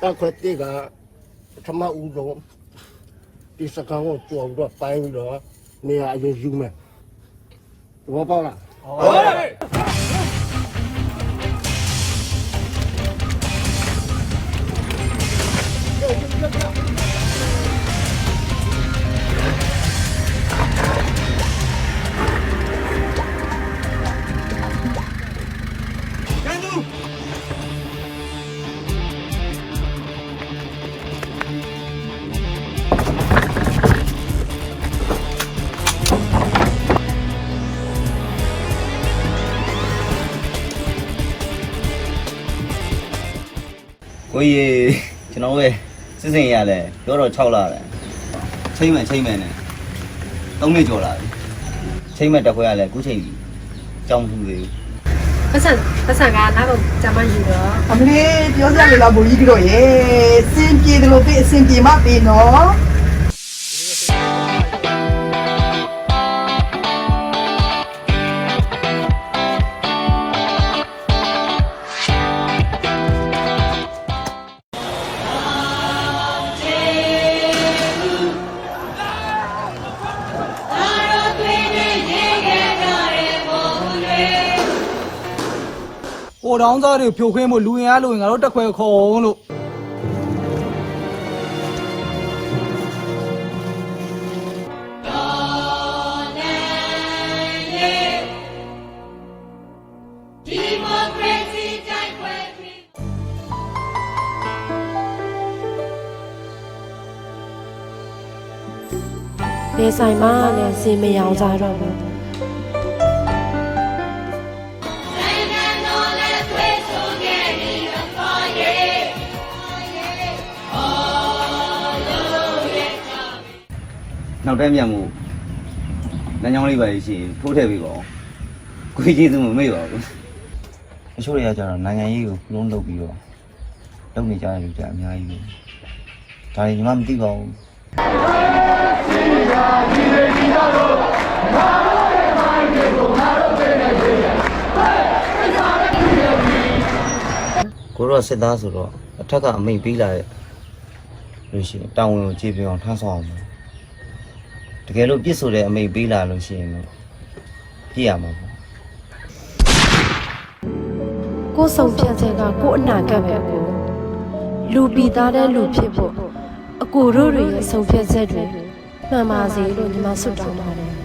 တက်ခွက်တိကပထမဦးဆုံးဒီစကားကိုကြော်ပြီးတော့ပိုင်းပြီးတော့နေရာအရင်ယူမယ်ဘောပေါက်လား ကိုကြီးကျွန်တော်ပဲစစ်စင်ရလဲပြောတော့6လာတယ်ချိန်မှန်ချိန်မှန်နဲ့3နှစ်ကျော်လာပြီချိန်မှန်တက်ခွဲရလဲအခုချိန်ကြီးကြောင်းထူသေးဘူးပတ်စံပတ်စံကနောက်တော့ဂျမယူတော့အမလေးပြောစရာလည်းလားဘူကြီးတို့ရေစင်ပြေတယ်လို့ပြေအစင်ပြေမပြေနော် ဟိုတောင်းသားတွေဖြိုခွင်းဖို့လူရင်အားလို့ရင်ငါတို့တက်ခွဲခေါ်အောင်လို့နေဆိုင်မနဲ့စင်မရောင်ကြတော့ဘူး နောက်တန်းမြန်မှုလမ်းကြောင်းလေးပါရှိရင်ထိုးထည့်ပေးပါဦးကိုကြီးကျေးဇူးမမေ့ပါဘူးအချို့တွေကကျတော့နိုင်ငံရေးကိုလုံးလုပ်ပြီးတော့လုပ်နေကြတဲ့လူတွေအများကြီးပဲဒါတွေညီမမသိပါဘူးကိုတော့စစ်သားဆိုတော့အထက်ကအမိတ်ပေးလာတဲ့လို့ရှိရင်တောင်းဝင်ကိုကြည့်ပြအောင်ထမ်းဆောင်အောင်မယ် တကယ်လို့ပြစ်ဆိုတဲ့အမိတ်ပေးလာလို့ရှိရင်တော့ပြည့်ရမှာပေါ့ကိုယ်ဆောင်ဖြတ်ချက်ကကိုယ်အနာဂတ်ပဲကိုလူပီသားတဲ့လူဖြစ်ဖို့အကိုတို့တွေရဲ့ဆောင်ဖြတ်ချက်တွေမှန်ပါစေလို့ညီမဆုတောင်းပါတယ်